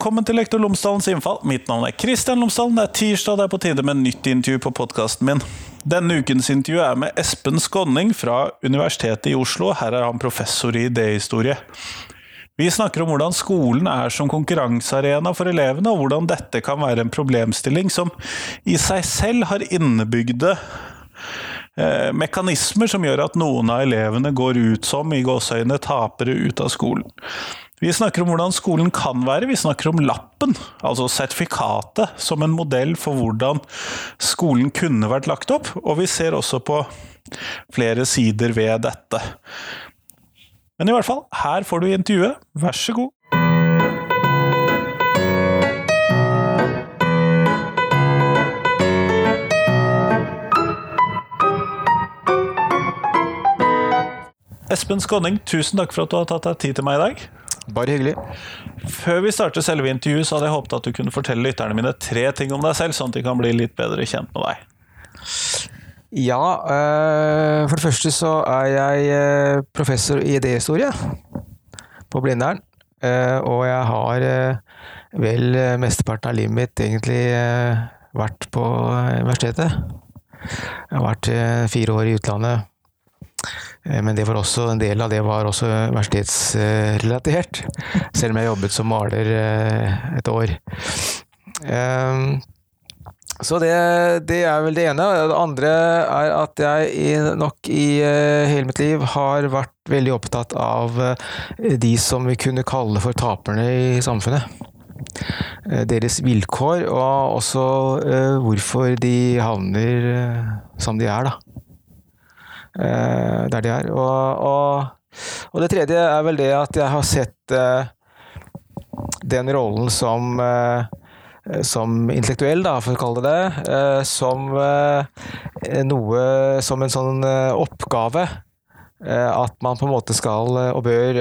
velkommen til Lektor Lomsdalens innfall. Mitt navn er Kristian Lomsdalen. Det er tirsdag, det er på tide med nytt intervju på podkasten min. Denne ukens intervju er med Espen Skånning fra Universitetet i Oslo. Her er han professor i idéhistorie. Vi snakker om hvordan skolen er som konkurransearena for elevene, og hvordan dette kan være en problemstilling som i seg selv har innebygde eh, mekanismer som gjør at noen av elevene går ut som i gåseøyne tapere ut av skolen. Vi snakker om hvordan skolen kan være, vi snakker om lappen, altså sertifikatet, som en modell for hvordan skolen kunne vært lagt opp, og vi ser også på flere sider ved dette. Men i hvert fall, her får du intervjuet, vær så god. Espen Skåning, tusen takk for at du har tatt deg tid til meg i dag. Bare hyggelig. Før vi starter selve intervjuet, så hadde jeg håpet at du kunne fortelle lytterne mine tre ting om deg selv, sånn at de kan bli litt bedre kjent med deg. Ja, øh, for det første så er jeg øh, professor i idéhistorie på Blindern. Øh, og jeg har vel mesteparten av livet mitt egentlig vært på universitetet. Jeg har vært fire år i utlandet Eh, men det var også, en del av det var også universitetsrelatert, selv om jeg jobbet som maler eh, et år. Ehm, så det, det, er vel det ene. Det andre er at jeg nok i eh, hele mitt liv har vært veldig opptatt av de som vi kunne kalle for taperne i samfunnet. Deres vilkår, og også hvorfor de havner som de er, da. Eh, der de er. Og, og, og, det tredje er vel det at jeg har sett eh, den rollen som eh, som intellektuell, da, for å kalle det det, som noe Som en sånn oppgave. At man på en måte skal og bør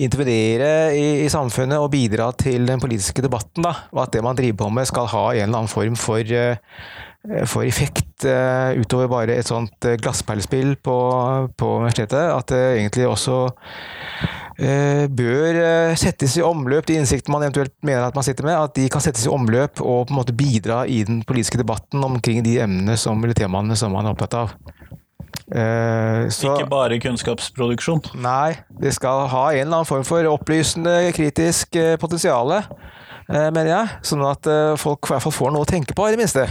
intervenere i, i samfunnet og bidra til den politiske debatten. Da, og at det man driver på med skal ha en eller annen form for får effekt uh, utover bare et sånt uh, glassperlespill på, på, universitetet. At det egentlig også bør settes i omløp, de innsiktene man eventuelt mener at man sitter med, at de kan settes i omløp og på en måte bidra i den politiske debatten omkring de emnene som, eller temaene som man er opptatt av. Så, ikke bare kunnskapsproduksjon? Nei, det skal ha en eller annen form for opplysende, kritisk potensial, mener jeg. Sånn at folk i hvert fall får noe å tenke på, i det minste.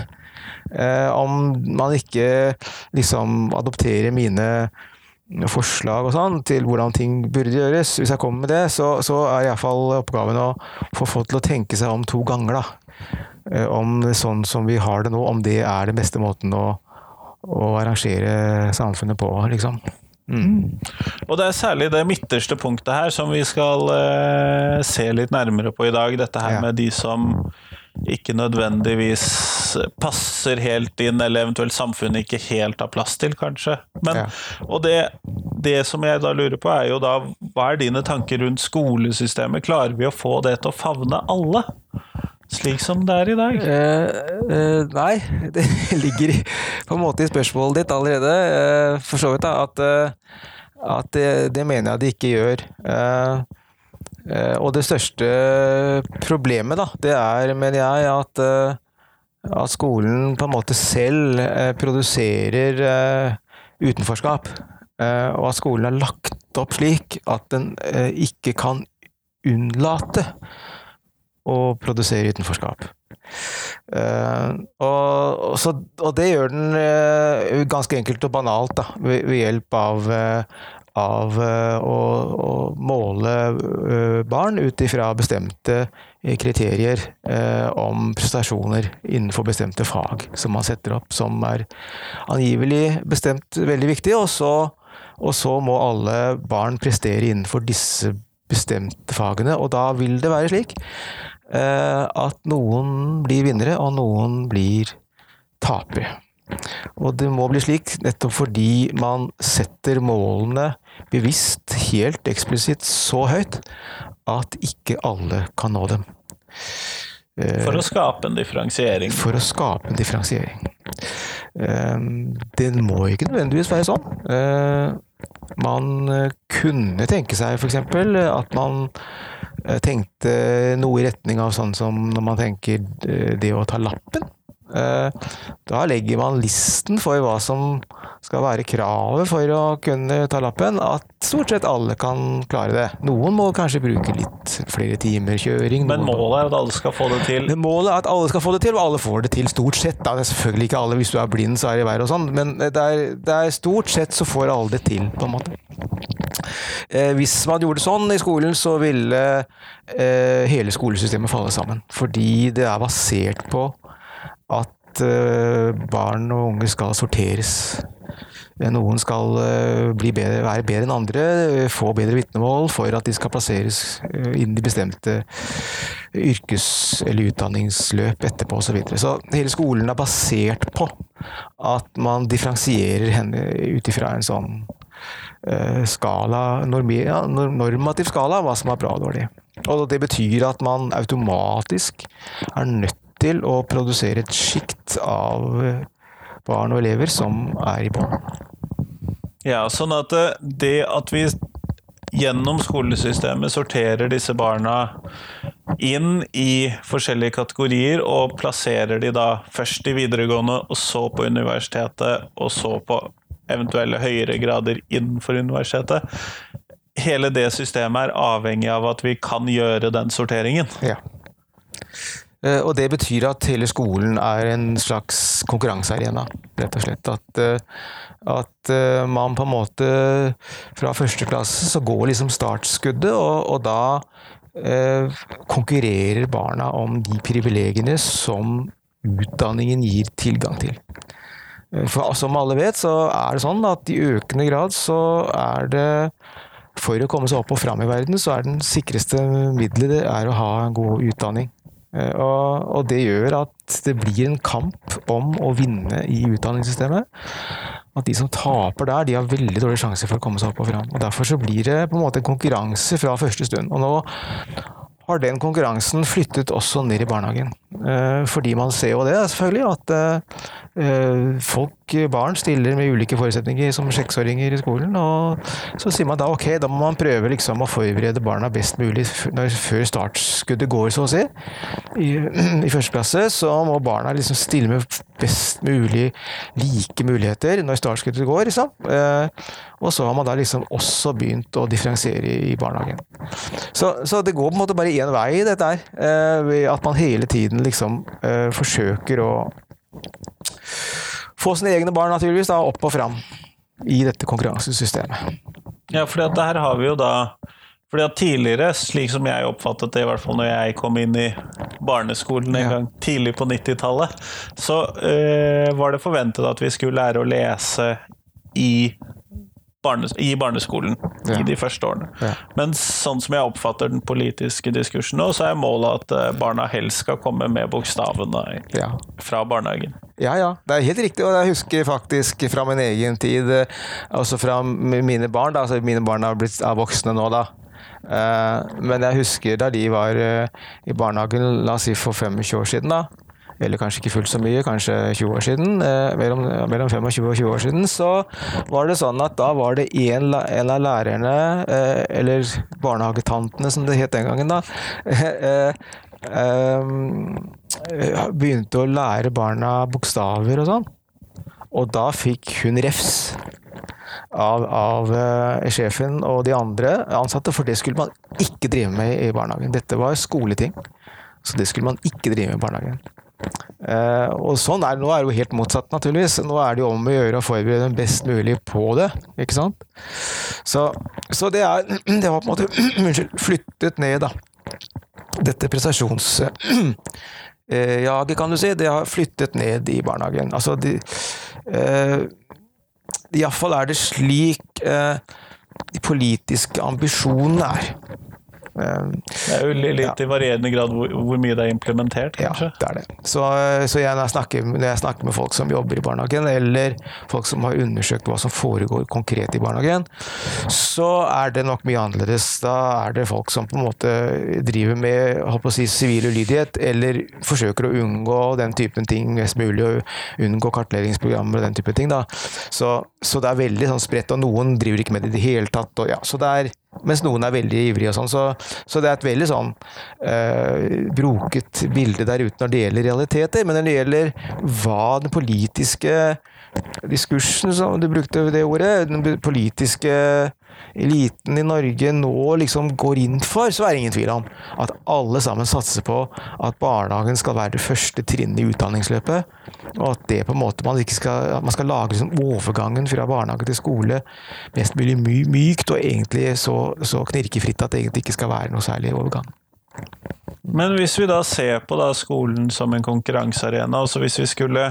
Eh, om man ikke liksom adopterer mine forslag og sånn til hvordan ting burde gjøres. Hvis jeg kommer med det, så, så er iallfall oppgaven å få folk til å tenke seg om to ganger, da. Eh, om sånn som vi har det nå, om det er den beste måten å, å arrangere samfunnet på, liksom. Mm. Og det er særlig det midterste punktet her som vi skal eh, se litt nærmere på i dag. Dette her ja. med de som ikke nødvendigvis passer helt inn, eller eventuelt samfunnet ikke helt har plass til, kanskje. Men, ja. Og det, det, som jeg da lurer på, er jo da hva er dine tanker rundt skolesystemet? Klarer vi å få det til å favne alle? Slik som det er i dag? Uh, uh, nei, det ligger på en måte i spørsmålet ditt allerede. uh, for så vidt, da. At, at det, det, mener jeg det ikke gjør. Eh, og det største problemet, da, det er, mener jeg, at, eh, at skolen på en måte selv eh, produserer utenforskap. Og at skolen er lagt opp slik at den ikke kan unnlate å produsere utenforskap. Og, så, og, det gjør den ganske enkelt og banalt da, ved, ved hjelp av av eh, å, å måle eh, barn ut ifra bestemte eh, kriterier om prestasjoner innenfor bestemte fag som man setter opp, som er angivelig bestemt veldig viktig. Og så, og så må alle barn prestere innenfor disse bestemte fagene, og da vil det være slik at noen blir vinnere, og noen blir tapere. Og det må bli slik nettopp fordi man setter målene bevisst, helt eksplisitt, så høyt at ikke alle kan nå dem. For å skape en differensiering? For å skape en differensiering. Eh, det må ikke nødvendigvis være sånn. Eh, man kunne tenke seg f.eks. at man Jeg tenkte noe i retning av sånn som når man tenker eh, det å ta lappen. Eh, Da legger man listen for hva som skal være kravet for å kunne ta lappen, at stort sett alle kan klare det. Noen må kanskje bruke litt flere timer kjøring. Men målet er at alle skal få det til. målet er at alle skal få det til, og alle får det til stort sett. Da. Det er selvfølgelig ikke alle, hvis du er blind så er det verre og sånn, men det er, det er stort sett så får alle det til, på en måte. Eh, hvis man gjorde det sånn i skolen, så ville eh, hele skolesystemet falle sammen. Fordi det er basert på at eh, barn og unge skal sorteres. Eh, Noen skal eh, bedre, være bedre enn andre, få bedre vitnemål for at de skal plasseres innen inn i bestemte yrkes- eller utdanningsløp etterpå osv. Så, videre. så hele skolen er basert på at man differensierer henne ut ifra en sånn skala, normativ skala, hva som er bra og dårlig. Og det betyr at man automatisk er nødt til å produsere et sjikt av eh, barn og elever som er i bånn. Ja, sånn at det, det at vi gjennom skolesystemet sorterer disse barna inn i forskjellige kategorier og plasserer de da først i videregående, og så på universitetet, og så på eventuelle høyere grader innenfor universitetet. Hele det systemet er avhengig av at vi kan gjøre den sorteringen. Ja. Eh, Og det betyr at hele skolen er en slags konkurransearena, rett og slett. At, eh, at eh, man på en måte fra første klasse så går liksom startskuddet, og, og da eh, konkurrerer barna om de privilegiene som utdanningen gir tilgang til. For som alle vet, så er det sånn at i økende grad så er det for å komme seg opp og fram i verden, så er den sikreste middelet det er å ha en god utdanning. Eh, Og, og det gjør at det blir en kamp om å vinne i utdanningssystemet. At de som taper der, de har veldig dårlig sjanse for å komme seg opp og fram. Og Derfor så blir det på en måte en konkurranse fra første stund. Og nå har den konkurransen flyttet også ned i barnehagen. Eh, Fordi man ser jo det, selvfølgelig, at eh, folk, barn, stiller med ulike forutsetninger som seksåringer i skolen. Og så sier man da ok, da må man prøve liksom å forberede barna best mulig før startskuddet går, så å si. I, I første klasse så må barna liksom stille med best mulig like muligheter når startskuddet går, liksom. Eh, og så har man da liksom også begynt å differensiere i, barnehagen. Så, så det går på en måte bare én vei, i dette her. Eh, at man hele tiden liksom eh, forsøker å få sine egne barn naturligvis da opp og fram i dette konkurransesystemet. Ja, fordi at det her har vi jo da fordi at tidligere, slik som jeg oppfattet det, i hvert fall når jeg kom inn i barneskolen en Ja. gang tidlig på 90-tallet, så øh, var det forventet at vi skulle lære å lese i, barnes i barneskolen Ja. i de første årene. Ja. Men sånn som jeg oppfatter den politiske diskursen nå, så er målet at eh, barna helst skal komme med bokstavene Ja. fra barnehagen. Ja, ja, det er helt riktig. Og jeg husker faktisk fra min egen tid, eh, altså fra mine barn, da, altså mine barn har blitt er voksne nå, da. Eh, Men jeg husker da de var i barnehagen, la oss si for 25 år siden, da. Eller kanskje ikke fullt så mye, kanskje 20 år siden. eh, Mellom, mellom 25 og 20 år siden. Så var det sånn at da var det en, en av lærerne, eh, eller barnehagetantene som det het den gangen, da. eh, begynte å lære barna bokstaver og sånn. Og da fikk hun refs av, av uh, sjefen og de andre ansatte, for det skulle man ikke drive med i barnehagen. Dette var skoleting, så det skulle man ikke drive med i barnehagen. Eh, og sånn er det nå, er det jo helt motsatt, naturligvis. Nå er det jo om å gjøre å forberede dem best mulig på det, ikke sant. Så, så det er Det var på en måte unnskyld, flyttet ned, da. Dette prestasjons... eh, jaget, kan du si, det har flyttet ned i barnehagen. Altså, de, eh, Iallfall er det slik eh, de politiske ambisjonene er. Eh, Det er jo litt litt i varierende grad hvor, hvor mye det er implementert, ja, det er det. Så, så jeg, når, jeg snakker, når jeg snakker med folk som jobber i barnehagen, eller folk som har undersøkt hva som foregår konkret i barnehagen, så er det nok mye annerledes. Da er det folk som på en måte driver med holdt på å si, sivil ulydighet, eller forsøker å unngå den typen ting mest mulig, og unngå kartleggingsprogrammer og den type ting. Da. Så, så det er veldig sånn spredt, og noen driver ikke med det i det hele tatt. Og, ja, så det er Mens noen er veldig ivrige og sånn. Så, så, det er et veldig sånn eh, broket bilde der ute når det gjelder realiteter. Men når det gjelder hva den politiske diskursen, som du brukte det ordet, den politiske eliten i Norge nå liksom går inn for, så er det ingen tvil om at alle sammen satser på at barnehagen skal være det første trinnet i utdanningsløpet. Og at det på en måte man ikke skal, man skal lage liksom overgangen fra barnehage til skole mest mulig my mykt, og egentlig så, så knirkefritt at det egentlig ikke skal være noe særlig overgang. Men hvis vi da ser på da skolen som en konkurransearena, altså hvis vi skulle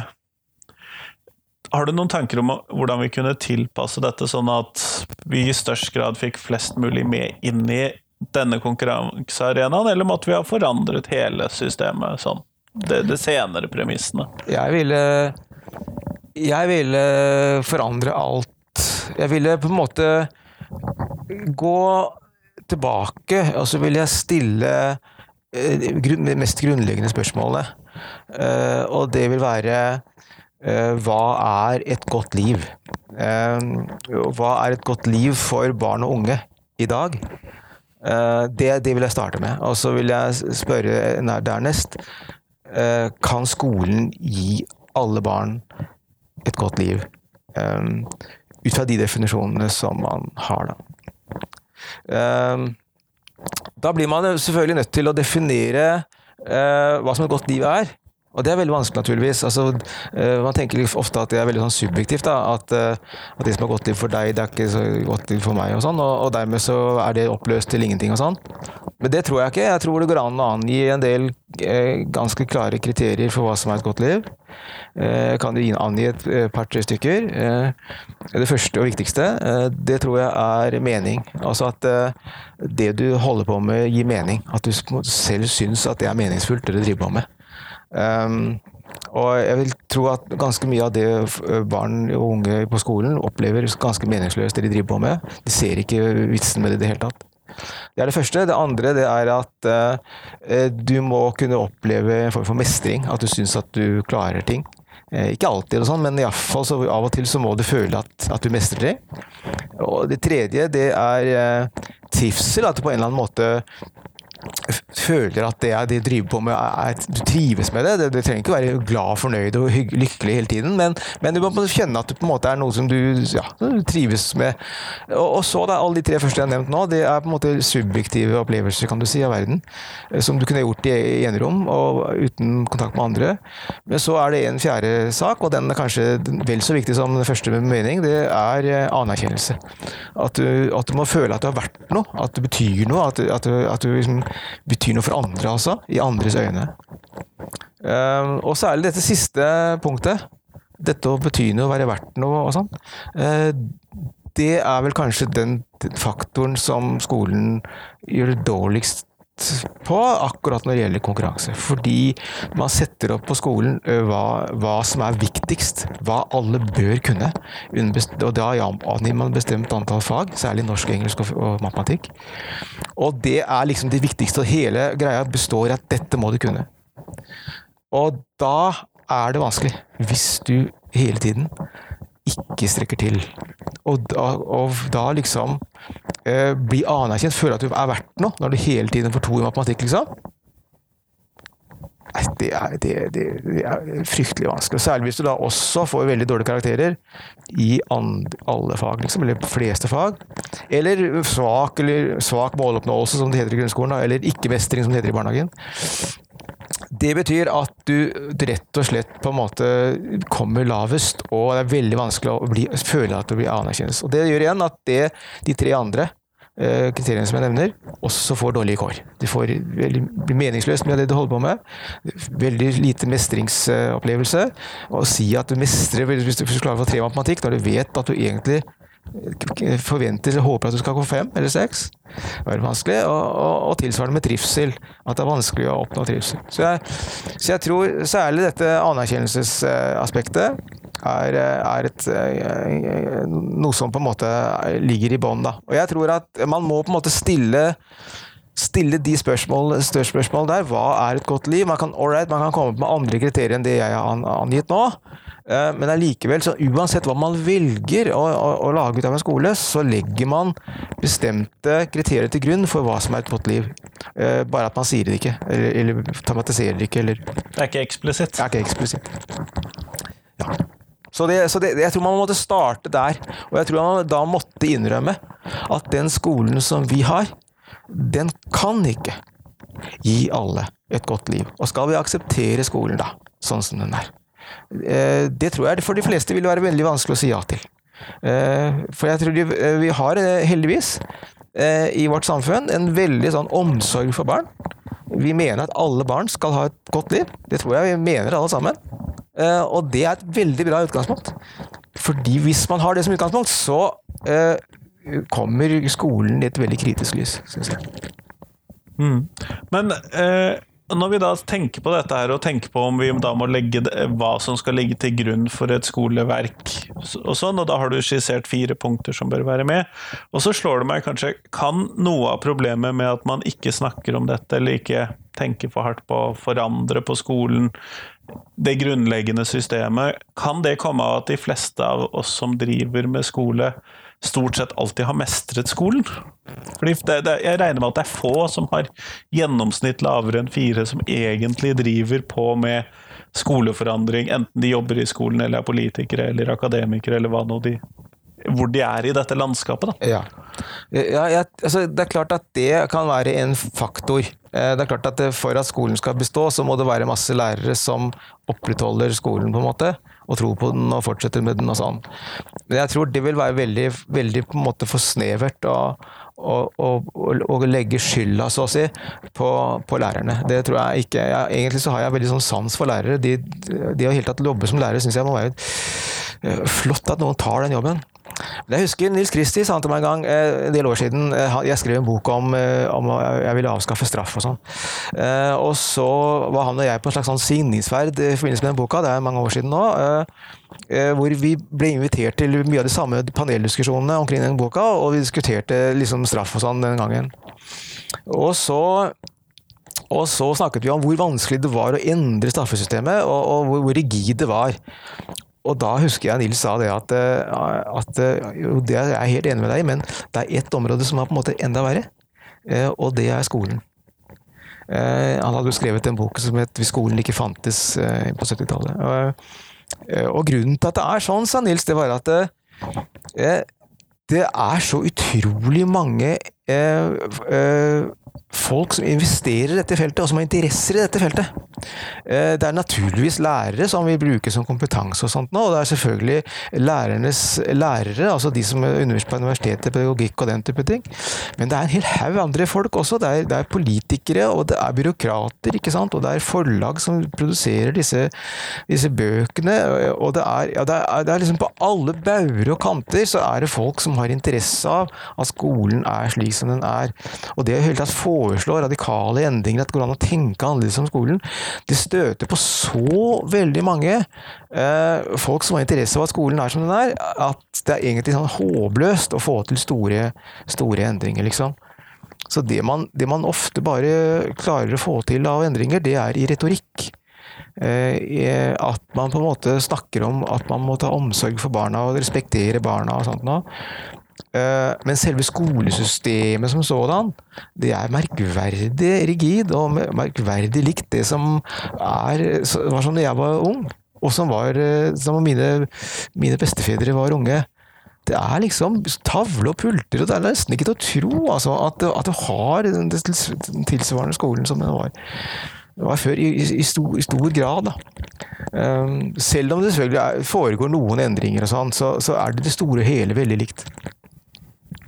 har du noen tanker om hvordan vi kunne tilpasse dette, sånn at vi i størst grad fikk flest mulig med inn i denne konkurransearenaen, eller måtte vi ha forandret hele systemet sånn? Det, det senere premissene. Jeg ville Jeg ville forandre alt. Jeg ville på en måte gå tilbake, og så ville jeg stille eh, det mest grunnleggende spørsmålet. Eh, og det vil være hva er et godt liv? Eh, hva er et godt liv for barn og unge i dag? Eh, det, det vil jeg starte med. Og så vil jeg spørre dernest Kan skolen gi alle barn et godt liv? Ut fra de definisjonene som man har, da. Da blir man selvfølgelig nødt til å definere hva som et godt liv er. Og det er veldig vanskelig, naturligvis. Altså, uh, man tenker ofte at det er veldig sånn subjektivt. Da, at, uh, at, det som er godt liv for deg, det er ikke så godt liv for meg. Og sånn, og, og, dermed så er det oppløst til ingenting og sånn. Men det tror jeg ikke. Jeg tror det går an å angi en del uh, ganske klare kriterier for hva som er et godt liv. Kan du angi et par-tre stykker. Det første og viktigste, det tror jeg er mening. Altså at det du holder på med, gir mening. At du selv syns at det er meningsfullt, det du driver på med. Um, og jeg vil tro at ganske mye av det barn og unge på skolen opplever ganske meningsløst, det de driver på med. De ser ikke vitsen med det i det hele tatt. Det er det første. Det andre det er at uh, du må kunne oppleve en form for mestring. At du syns at du klarer ting. Uh, ikke alltid, og sånn, men iallfall så av og til så må du føle at, at du mestrer det. Og det tredje det er uh, trivsel. At du på en eller annen måte føler at det de driver på med, er, du trives med det. Du trenger ikke være glad, fornøyd og lykkelig hele tiden, men, men, du må kjenne at det på en måte er noe som du, ja, du trives med. Og, og, så da, alle de tre første jeg har nevnt nå, det er på en måte subjektive opplevelser kan du si, av verden. Eh, som du kunne gjort i enerom og uten kontakt med andre. Men så er det en fjerde sak, og den er kanskje vel så viktig som den første med mening. Det er eh, anerkjennelse. At du, at du må føle at du har vært noe, at det betyr noe. At, at, at du liksom betyr noe for andre, altså. I andres øyne. Uh, og særlig dette siste punktet. Dette å bety noe, være verdt noe og sånn. Uh, det er vel kanskje den faktoren som skolen gjør det dårligst på akkurat når det gjelder konkurranse. Fordi man setter opp på skolen hva, hva som er viktigst, hva alle bør kunne. Og da angir man bestemt antall fag, særlig norsk, engelsk og matematikk. Og det er liksom det viktigste, og hele greia består i at dette må du kunne. Og da er det vanskelig, hvis du hele tiden ikke strekker til. Og da, og da liksom eh, bli anerkjent, føle at du er verdt noe, når du hele tiden får to i matematikk, liksom. Det er, det, det, det er, fryktelig vanskelig. Særlig hvis du da også får veldig dårlige karakterer i alle fag, liksom, eller fleste fag. Eller svak, eller svak måloppnåelse, som det heter i grunnskolen, eller ikke-mestring, som det heter i barnehagen. Det betyr at du rett og slett på en måte kommer lavest, og det er veldig vanskelig å bli, føle at du blir anerkjent. Og det gjør igjen at det, de tre andre eh, kriteriene som jeg nevner, også får dårlige kår. Veldig, blir meningsløst med det du holder på med. Veldig lite mestringsopplevelse. Å si at du mestrer hvis du klarer å få tre matematikk, når du vet at du egentlig forventer eller håper at du skal gå fem eller seks. Er vanskelig. Og, og, og, tilsvarende med trivsel. At det er vanskelig å oppnå trivsel. Så jeg, så jeg tror særlig dette anerkjennelsesaspektet er, er et, noe som på en måte ligger i bånn. Og jeg tror at man må på en måte stille stille de spørsmål, spørsmål der. Hva er et godt liv? Man kan, right, man kan komme opp med andre kriterier enn det jeg har angitt nå. Eh, men allikevel, så uansett hva man velger å, å, å, lage ut av en skole, så legger man bestemte kriterier til grunn for hva som er et godt liv. Eh, bare at man sier det ikke, eller, eller tematiserer det ikke, eller Det er ikke eksplisitt? Det er ikke eksplisitt. Ja. Så, det, så det, jeg tror man måtte starte der. Og jeg tror man da måtte innrømme at den skolen som vi har, den kan ikke gi alle et godt liv. Og skal vi akseptere skolen da, sånn som den er? Eh, det tror jeg for de fleste vil være veldig vanskelig å si ja til. Eh, for jeg tror eh, vi har heldigvis i vårt samfunn en veldig sånn omsorg for barn. Vi mener at alle barn skal ha et godt liv. Det tror jeg vi mener alle sammen. Og det er et veldig bra utgangspunkt. Fordi hvis man har det som utgangspunkt, så kommer skolen i et veldig kritisk lys, syns jeg. Mm. Men eh, når vi da tenker på dette her, og tenker på om vi da må legge det, hva som skal ligge til grunn for et skoleverk, og sånn, og da har du skissert fire punkter som bør være med, og så slår det meg kanskje Kan noe av problemet med at man ikke snakker om dette, eller ikke tenker for hardt på å forandre på skolen, det grunnleggende systemet, kan det komme av at de fleste av oss som driver med skole, stort sett alltid har mestret skolen? Fordi det, det, Jeg regner med at det er få som har gjennomsnitt lavere enn fire, som egentlig driver på med skoleforandring, enten de jobber i skolen eller er politikere eller akademikere eller hva nå de hvor de er i dette landskapet. Da. Ja. ja jeg, altså, det er klart at det kan være en faktor. Eh, det er klart at For at skolen skal bestå, så må det være masse lærere som opprettholder skolen, på en måte, og tror på den og fortsetter med den og sånn. Men jeg tror det vil være veldig, veldig på en måte for snevert å, å, å, å legge skylda, så å si, på, på, lærerne. Det tror jeg ikke. Jeg, egentlig så har jeg veldig sånn sans for lærere. De, de har helt tatt jobbe som lærere syns jeg må være eh, flott at noen tar den jobben. Jeg husker Nils Kristi sa til meg en gang, eh, en del år siden eh, Jeg skrev en bok om, at om jeg ville avskaffe straff og sånn. Og så var han og jeg på en slags sånn signingsferd i forbindelse med den boka, det er mange år siden nå. Hvor vi ble invitert til mye av de samme paneldiskusjonene omkring den boka, og vi diskuterte liksom straff og sånn den gangen. Og så og så snakket vi om hvor vanskelig det var å endre straffesystemet, og, og hvor, hvor rigid det var. Og da husker jeg Nils sa det at, eh, at eh, jo, det er jeg helt enig med deg men det er ett område som er på en måte enda verre, eh, og det er skolen. Han hadde jo skrevet en bok som het 'Hvis skolen ikke fantes' på 70-tallet. Og grunnen til at det er sånn, sa Nils, det var at det, det er så utrolig mange folk som investerer i dette feltet, og som har interesser i dette feltet. Eh, det er naturligvis lærere som vi bruker som kompetanse og sånt nå, og det er selvfølgelig lærernes lærere, altså de som underviser på universitetet, pedagogikk og den type ting. Men det er en hel haug andre folk også. Det er, det er, politikere, og det er byråkrater, ikke sant, og det er forlag som produserer disse, disse bøkene. Og det er, ja, det er, det er liksom på alle bauger og kanter så er det folk som har interesse av at skolen er slik som den er. Og det i hele tatt foreslå radikale endringer, at det går an å tenke annerledes om skolen, det støter på så veldig mange eh, folk som har interesse av at skolen er som den er, at det er egentlig sånn håpløst å få til store, store endringer, liksom. Så det man, det man, ofte bare klarer å få til av endringer, det er i retorikk. Eh, at man på en måte snakker om at man må ta omsorg for barna og respektere barna og sånt noe. Eh, men selve skolesystemet som sådan, det er merkverdig rigid og merkverdig likt det som er, var som da jeg var ung, og som, var, eh, som mine, mine bestefedre var unge. Det er liksom tavle og pulter, og det er nesten ikke til å tro altså, at, at, du har den tilsvarende skolen som den var, var før, i, i, stor, i stor, grad. Um, selv om det selvfølgelig foregår noen endringer, og sånn, så, så er det det store hele veldig likt.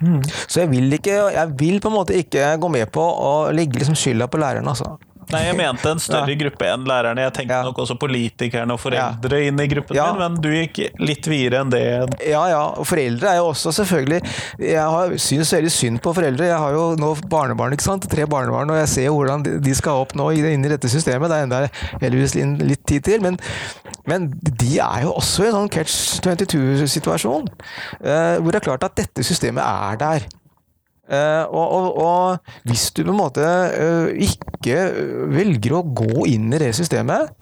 Mm. Så jeg vil, ikke, jeg vil på en måte ikke gå med på å legge liksom skylda på læreren, altså. Nei, jeg mente en større ja. gruppe enn lærerne. Jeg tenkte ja. nok også politikerne og foreldre inn i gruppen din, men du gikk litt videre enn det. Ja, ja. Og foreldre er jo også selvfølgelig Jeg har, syns veldig synd på foreldre. Jeg har jo nå barnebarn, ikke sant. Tre barnebarn, og jeg ser hvordan de skal opp nå inn i dette systemet. Det er enda heldigvis litt tid til. Men, men de er jo også i en sånn catch 22-situasjon. Eh, hvor det er klart at dette systemet er der. Uh, og, og, og, hvis du på en måte uh, ikke velger å gå inn i det systemet,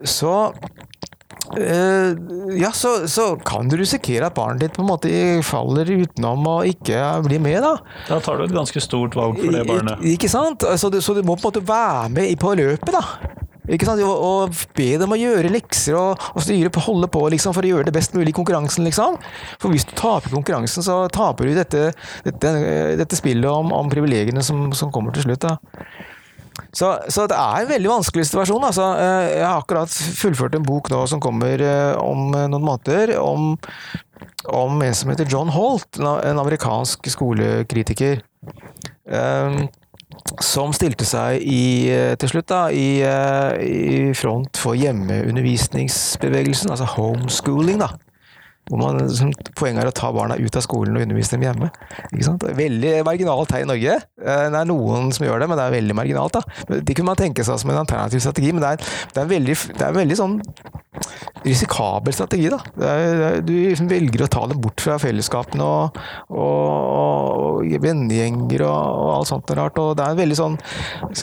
så uh, ja, så, så kan du risikere at barnet ditt på en måte faller utenom og ikke blir med, da. Da tar du et ganske stort valg for det barnet. Ik ikke sant? Så du, så du, må på en måte være med på løpet, da. Ikke sant? Og, og be dem å gjøre lekser og, og styre på, holde på liksom, for å gjøre det best mulig i konkurransen. liksom. For hvis du taper konkurransen, så taper du dette, dette, dette spillet om, om privilegiene som, som, kommer til slutt. da. Så, så, det er en veldig vanskelig situasjon. Altså. Jeg har akkurat fullført en bok nå som kommer eh, om noen måneder, om, om en som heter John Holt, en amerikansk skolekritiker. Um, som stilte seg i, eh, til slutt da, i, i front for hjemmeundervisningsbevegelsen, altså homeschooling. da hvor man, som, Poenget er å ta barna ut av skolen og undervise dem hjemme. Veldig marginalt her i Norge. Eh, det er noen som gjør det, men det er veldig marginalt. da. Det kunne man tenke seg som en alternativ strategi, men det er, det er, veldig, det er veldig sånn risikabel strategi. da. Er, du liksom velger å ta det bort fra fellesskapene og, og, og vennegjenger og, og, alt sånt rart. og Det er en veldig sånn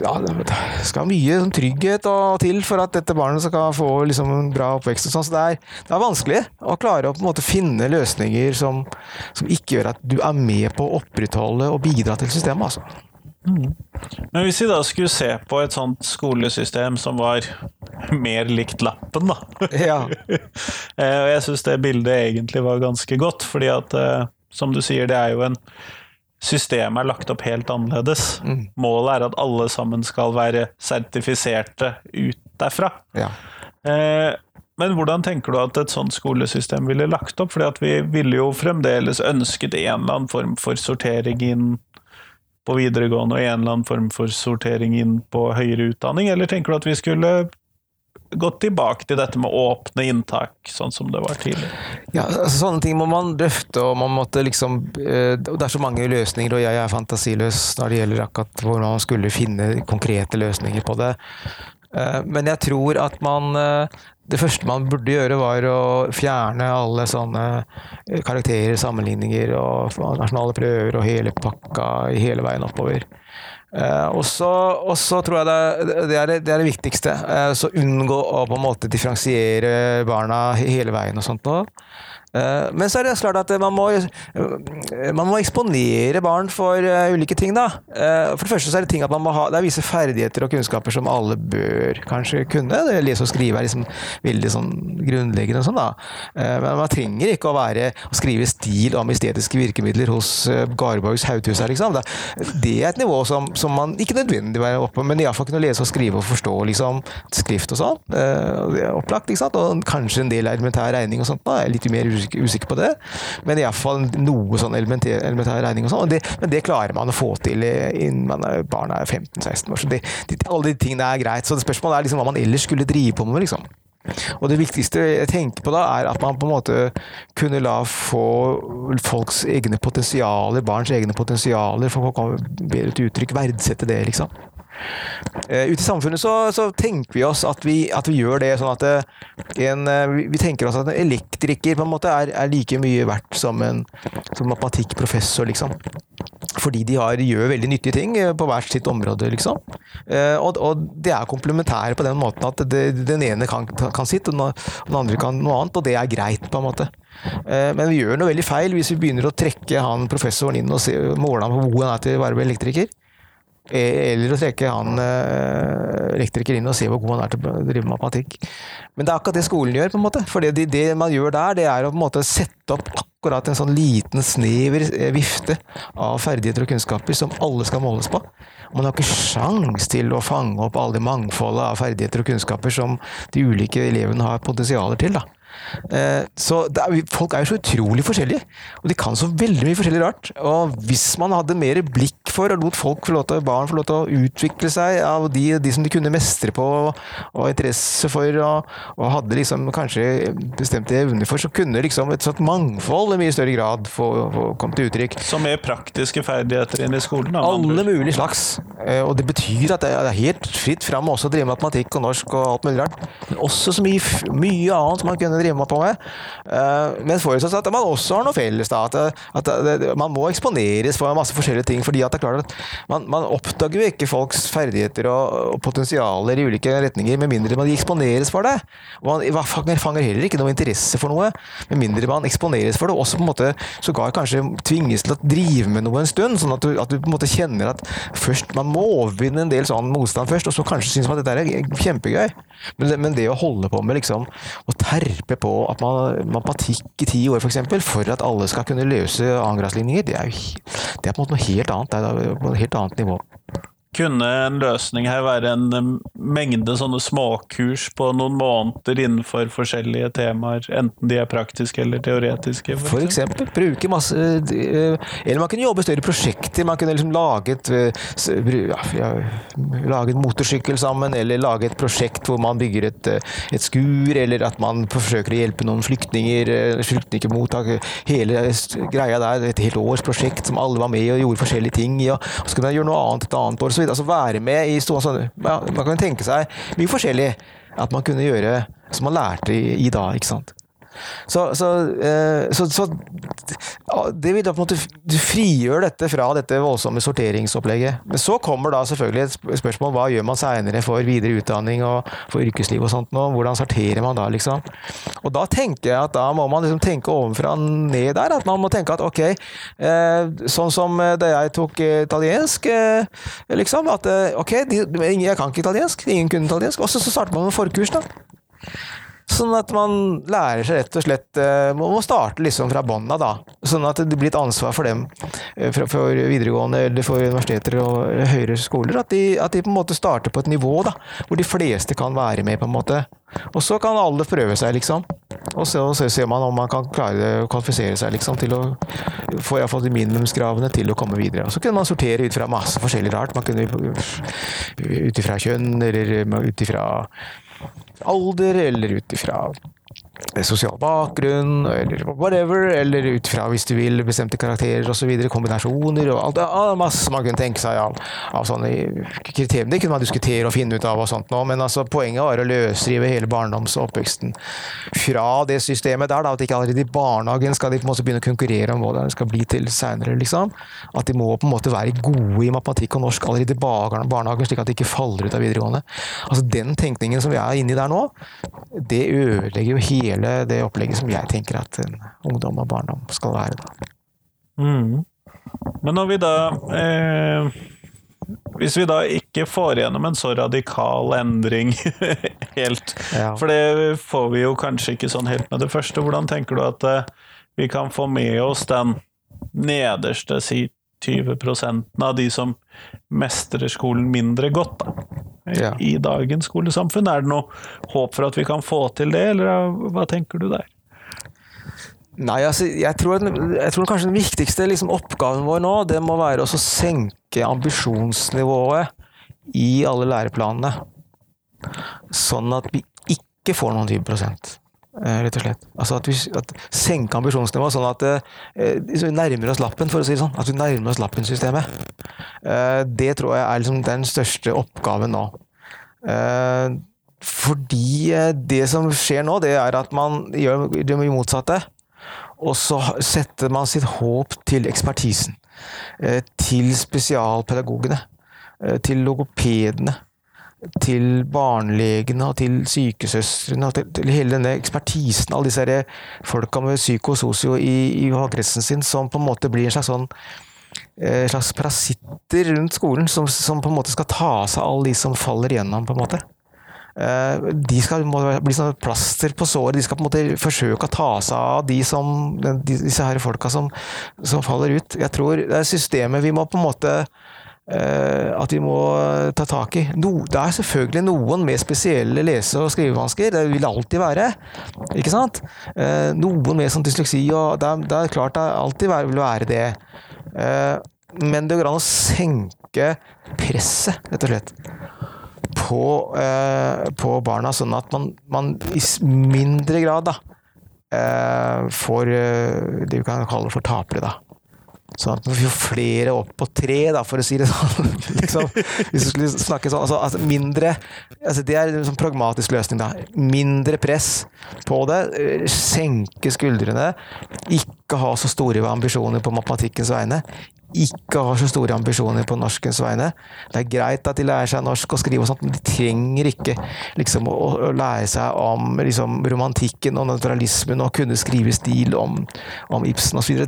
ja, Det skal mye sånn trygghet til for at dette barnet skal få liksom en bra oppvekst. og sånn, så det er, det er vanskelig å klare å på en måte finne løsninger som, som, ikke gjør at du er med på å opprettholde og bidra til systemet. altså. Men hvis vi da skulle se på et sånt skolesystem som var mer likt lappen, da. Ja. Eh, og jeg syns det bildet egentlig var ganske godt, fordi at eh, som du sier, det er jo en Systemet er lagt opp helt annerledes. Mm. Målet er at alle sammen skal være sertifiserte ut derfra. Ja. Eh, men hvordan tenker du at et sånt skolesystem ville lagt opp? Fordi at vi ville jo fremdeles ønsket en eller annen form for sortering inn på videregående, og en eller annen form for sortering inn på høyere utdanning, eller tenker du at vi skulle gått tilbake til dette med åpne inntak, sånn som det var tidligere? Ja, altså, Sånne ting må man drøfte, og man måtte liksom eh, Det er så mange løsninger, og jeg er fantasiløs når det gjelder akkurat hvordan man skulle finne konkrete løsninger på det. Eh, men jeg tror at man eh, det første man burde gjøre, var å fjerne alle sånne eh, karakterer, sammenligninger og nasjonale prøver og hele pakka hele veien oppover. Og så tror jeg det, det, er det, det, er det, viktigste. Så unngå å på en måte differensiere barna hele veien og sånt noe. Eh, men så er det klart at man må, eh, man må eksponere barn for eh, ulike ting, da. For det første så er det ting at man må ha Det er visse ferdigheter og kunnskaper som alle bør kanskje kunne. Det lese og skrive er liksom veldig sånn grunnleggende og sånn, da. Men man trenger ikke å være å skrive stil om estetiske virkemidler hos Garborgs Hauthus her, liksom. Det er et nivå som, som man ikke nødvendig være oppe på, men iallfall kunne lese og skrive og forstå liksom skrift og sånn. Opplagt, ikke sant. Og kanskje en del elementær regning og sånt. da, Litt mer usikker på det, men iallfall noe sånn elementær, elementær regning og sånn. Men det klarer man å få til innen man er, barna er 15-16 år. Så det, de, alle de tingene er greit. Så det spørsmålet er liksom hva man ellers skulle drive på med, liksom. Og det viktigste jeg tenker på da, er at man på en måte kunne la få folks egne potensialer, barns egne potensialer, for å komme bedre til uttrykk, verdsette det, liksom. Uh, ute i samfunnet så, så, tenker vi oss at vi, at vi gjør det sånn at eh, en, uh, vi tenker oss at en elektriker på en måte er, er like mye verdt som en matematikkprofessor, liksom. Fordi de har, gjør veldig nyttige ting på hvert sitt område, liksom. Og, og, det er komplementære på den måten at det, den ene kan, kan sitt, og den andre kan noe annet, og det er greit, på en måte. Men vi gjør noe veldig feil hvis vi begynner å trekke han professoren inn og se, måle ham på hvor han er til å være elektriker. Eh, eller å trekke han eh, elektriker inn og se hvor god han er til å drive matematikk. Men det er akkurat det skolen gjør. på en måte. For det, det, man gjør der, det er å på en måte sette opp akkurat en sånn liten, snever eh, vifte av ferdigheter og kunnskaper som alle skal måles på. Man har ikke sjans til å fange opp alle de mangfoldet av ferdigheter og kunnskaper som de ulike elevene har potensialer til. da. Eh, så er, folk er jo så utrolig forskjellige, og de kan så veldig mye forskjellig rart. Og hvis man hadde mer blikk for og lot folk få lov til, barn få lov til å utvikle seg av de, de som de kunne mestre på og interesse for, og, og hadde liksom kanskje bestemte evner for, så kunne liksom et sånt mangfold i mye større grad få, få komme til uttrykk. Så mer praktiske ferdigheter inn i skolen? Alle mulige slags. Eh, og det betyr at det er helt fritt fram også å drive matematikk og norsk og alt mulig rart. Men også så mye, mye annet man kunne kunne drive på med. Uh, men forutsatt at man også har noe felles. da, At, at det, man må eksponeres for masse forskjellige ting. fordi at det er klart at man, man oppdager jo ikke folks ferdigheter og, og potensialer i ulike retninger med mindre man eksponeres for det. Og man fanger heller ikke noe interesse for noe med mindre man eksponeres for det. Også på en måte sågar kanskje tvinges til å drive med noe en stund. sånn at du, at du på en måte kjenner at først man må overvinne en del sånn motstand først, og så kanskje synes man at dette er kjempegøy. Men det, men det, å holde på med liksom å terpe på at man matematikk i ti år, f.eks., for, eksempel, for at alle skal kunne løse annengradsligninger, det det er på en måte noe helt annet. Det er på et helt annet nivå. Kunne en løsning her være en mengde sånne småkurs på noen måneder innenfor forskjellige temaer, enten de er praktiske eller teoretiske? For, for eksempel. Bruke masse eh, Eller man kunne jobbe større prosjekter. Man kunne liksom lage et, eh, ja, laget motorsykkel sammen, eller lage et prosjekt hvor man bygger et, eh, et skur, eller at man forsøker å hjelpe noen flyktninger, flyktningmottak. Hele greia der, et helt års prosjekt som alle var med og gjorde forskjellige ting i. Og så kunne man gjøre noe annet et annet år. Så Altså være med i stående sånn ja, Man kan tenke seg mye forskjellig at man kunne gjøre som man lærte i, i dag, ikke sant. Så, så, eh, så, så, det vil da på en måte Du frigjør dette fra dette voldsomme sorteringsopplegget. Men så kommer da selvfølgelig et spørsmål hva gjør man seinere for videre utdanning og for yrkesliv og sånt nå? Hvordan sorterer man da, liksom? Og da tenker jeg at da må man liksom tenke ovenfra ned der. At man må tenke at ok, eh, sånn som da jeg tok italiensk, eh, liksom. At ok, jeg kan ikke italiensk, ingen kunne italiensk. Og så starter man med forkurs, da. Sånn at man lærer seg rett og slett eh, Man må starte liksom fra bånn da. Sånn at det blir et ansvar for dem, for, for videregående eller for universiteter og høyere skoler, at de, at de på en måte starter på et nivå da, hvor de fleste kan være med, på en måte. Og så kan alle prøve seg, liksom. Og så, så ser man om man kan klare å kvalifisere seg liksom, til å få iallfall de minimumskravene til å komme videre. Og så kunne man sortere ut fra masse forskjellig rart. Man kunne ut ifra kjønn, eller ut ifra alder, eller ut ifra sosial bakgrunn, eller whatever, eller ut fra, hvis du vil, bestemte karakterer osv., kombinasjoner og alt. Ja, masse man kunne tenke seg av, av sånne kriterier. Det kunne man diskutere og finne ut av og sånt nå, men altså, poenget var å løsrive hele barndoms- og oppveksten fra det systemet der, da, at ikke allerede i barnehagen skal de på en måte begynne å konkurrere om hva det skal bli til seinere, liksom. At de må på en måte være gode i matematikk og norsk allerede i barnehagen, slik at de ikke faller ut av videregående. Altså Den tenkningen som vi er inne i der nå, det ødelegger jo hele hele det opplegget som jeg tenker at en ungdom og barndom skal være. Da. Mm. Men når vi da eh, Hvis vi da ikke får gjennom en så radikal endring helt ja. For det får vi jo kanskje ikke sånn helt med det første. Hvordan tenker du at eh, vi kan få med oss den nederste si 20 av de som mestrer skolen mindre godt, da? ja. i dagens skolesamfunn. Er det noe håp for at vi kan få til det, eller hva tenker du der? Nei, altså, jeg tror, jeg tror kanskje den viktigste liksom, oppgaven vår nå, det må være å senke ambisjonsnivået i alle læreplanene. Sånn at vi ikke får noen 20 eh, rett og slett. Altså at vi at senker ambisjonsnivået sånn at eh, vi nærmer oss lappen, for å si det sånn. At vi nærmer oss lappensystemet. Eh, det tror jeg er liksom den største oppgaven nå. Eh, fordi eh, det som skjer nå, det er at man gjør det motsatte. Og så setter man sitt håp til ekspertisen. Til spesialpedagogene. Til logopedene. Til barnelegene og til sykesøstrene og til, til, hele denne ekspertisen. Alle disse folka med psykosocio i, i fagkretsen sin som på en måte blir en slags sånn Eh, slags parasitter rundt skolen som, som, på en måte skal ta seg av alle de som faller igjennom, på en måte. Eh, de skal bli sånn plaster på såret. De skal på en måte forsøke å ta seg av de som, disse her folka som, som faller ut. Jeg tror det er systemet vi må på en måte at vi må ta tak i. No, det er selvfølgelig noen med spesielle lese- og skrivevansker, det vil alltid være. Ikke sant? Noen med sånn dysleksi, og det er, det er klart det alltid vil være det. Eh, men det går an å senke presset, rett og slett, på, eh, på barna, sånn at man, man, i mindre grad da, eh, får det vi kan kalle for tapere. da. Sånn at får flere opp på tre, da, for å si det sånn. liksom, hvis du skulle snakke sånn, altså, altså mindre altså Det er en sånn pragmatisk løsning, da. Mindre press på det. eh, Senke skuldrene. Ikke ha så store ambisjoner på matematikkens vegne. Ikke har så store ambisjoner på norskens vegne. Det er greit at de lærer seg norsk og skrive og sånt, men de trenger ikke liksom, å, å lære seg om liksom, romantikken og naturalismen og kunne skrive stil om, om Ibsen osv.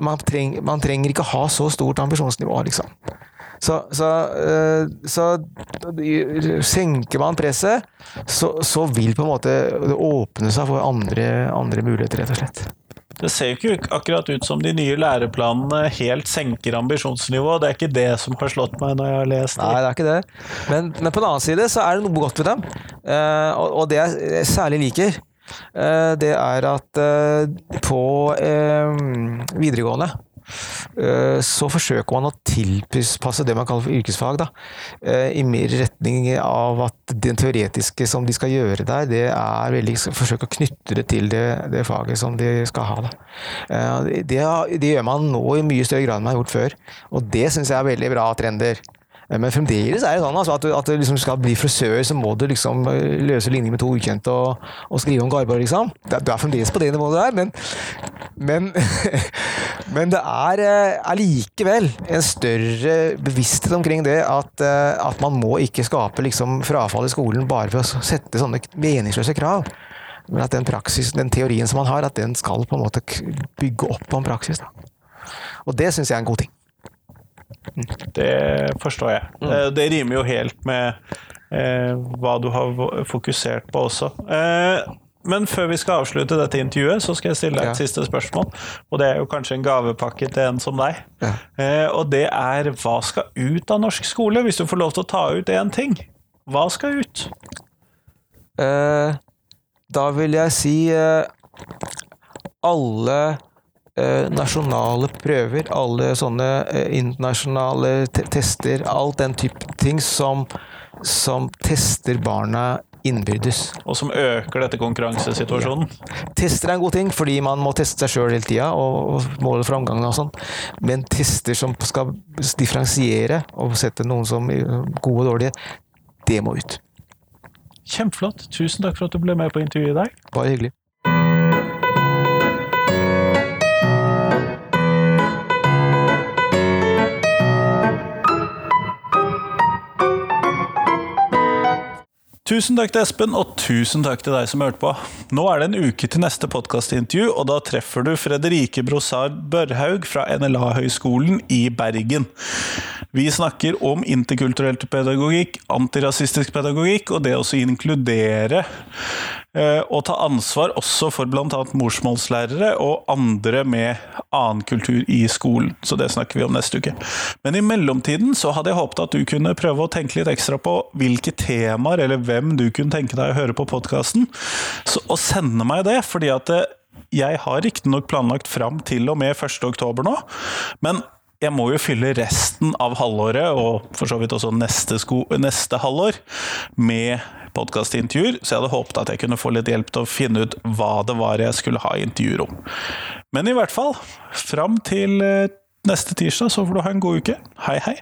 Man, treng, man trenger ikke ha så stort ambisjonsnivå, liksom. Så, så, øh, så senker man presset, så, så, vil på en måte det åpne seg for andre, andre muligheter, rett og slett. Det ser jo ikke akkurat ut som de nye læreplanene helt senker ambisjonsnivået. Det er ikke det som har slått meg når jeg har lest dem. Nei, det er ikke det. Men, men, på den annen side så er det noe godt ved dem. Uh, og, og, det jeg særlig liker, uh, det er at uh, på videregående så forsøker man å tilpasse det man kaller for yrkesfag, da, i mer retning av at det teoretiske som de skal gjøre der, det er veldig forsøke å knytte det til det, det faget som de skal ha. Da. Det, det, gjør man nå i mye større grad enn man har gjort før, og det syns jeg er veldig bra trender. Men fremdeles er det sånn altså, at, du, at du liksom skal bli frisør, så må du liksom løse ligninger med to ukjente og, og skrive om Garborg, liksom. Du er fremdeles på det nivået du er, men, men, men det er allikevel en større bevissthet omkring det at, at man må ikke skape liksom, frafall i skolen bare ved å sette sånne meningsløse krav. Men at den, praksis, den teorien som man har, at den skal på en måte bygge opp om praksis. Da. Og det syns jeg er en god ting. Det forstår jeg. Mm. Det rimer jo helt med eh, hva du har fokusert på også. Eh, men før vi skal avslutte dette intervjuet, så skal jeg stille deg et ja. siste spørsmål. Og det er jo kanskje en gavepakke til en som deg. Ja. Eh, og det er hva skal ut av norsk skole, hvis du får lov til å ta ut én ting? Hva skal ut? Eh, da vil jeg si eh, alle Eh, nasjonale prøver, alle sånne eh, internasjonale tester, alt den type ting som, som tester barna innbyrdes. Og som øker dette konkurransesituasjonen? Ja. Tester er en god ting, fordi man må teste seg sjøl hele tida og måle framgangen og sånn. Men tester som skal differensiere og sette noen som gode og dårlige, det må ut. Kjempeflott. Tusen takk for at du ble med på intervjuet i dag. Bare hyggelig. Tusen takk til Espen, og tusen takk til deg som hørte på. Nå er det en uke til neste podkastintervju, og da treffer du Fredrike Brosard Børhaug fra NLA-høgskolen i Bergen. Vi snakker om interkulturell pedagogikk, antirasistisk pedagogikk, og det å inkludere og ta ansvar også for bl.a. morsmålslærere og andre med annen kultur i skolen. Så det snakker vi om neste uke. Men i mellomtiden så hadde jeg håpet at du kunne prøve å tenke litt ekstra på hvilke temaer eller hvem du kunne tenke deg å høre på podkasten, og sende meg det. fordi at eh, jeg har riktignok planlagt fram til og med 1. oktober nå, men jeg må jo fylle resten av halvåret, og for så vidt også neste, sko, neste halvår, med podkastintervjuer, så jeg hadde håpet at jeg kunne få litt hjelp til å finne ut hva det var jeg skulle ha intervjuer om. Men i hvert fall, fram til eh, neste tirsdag så får du ha en god uke. Hei, hei!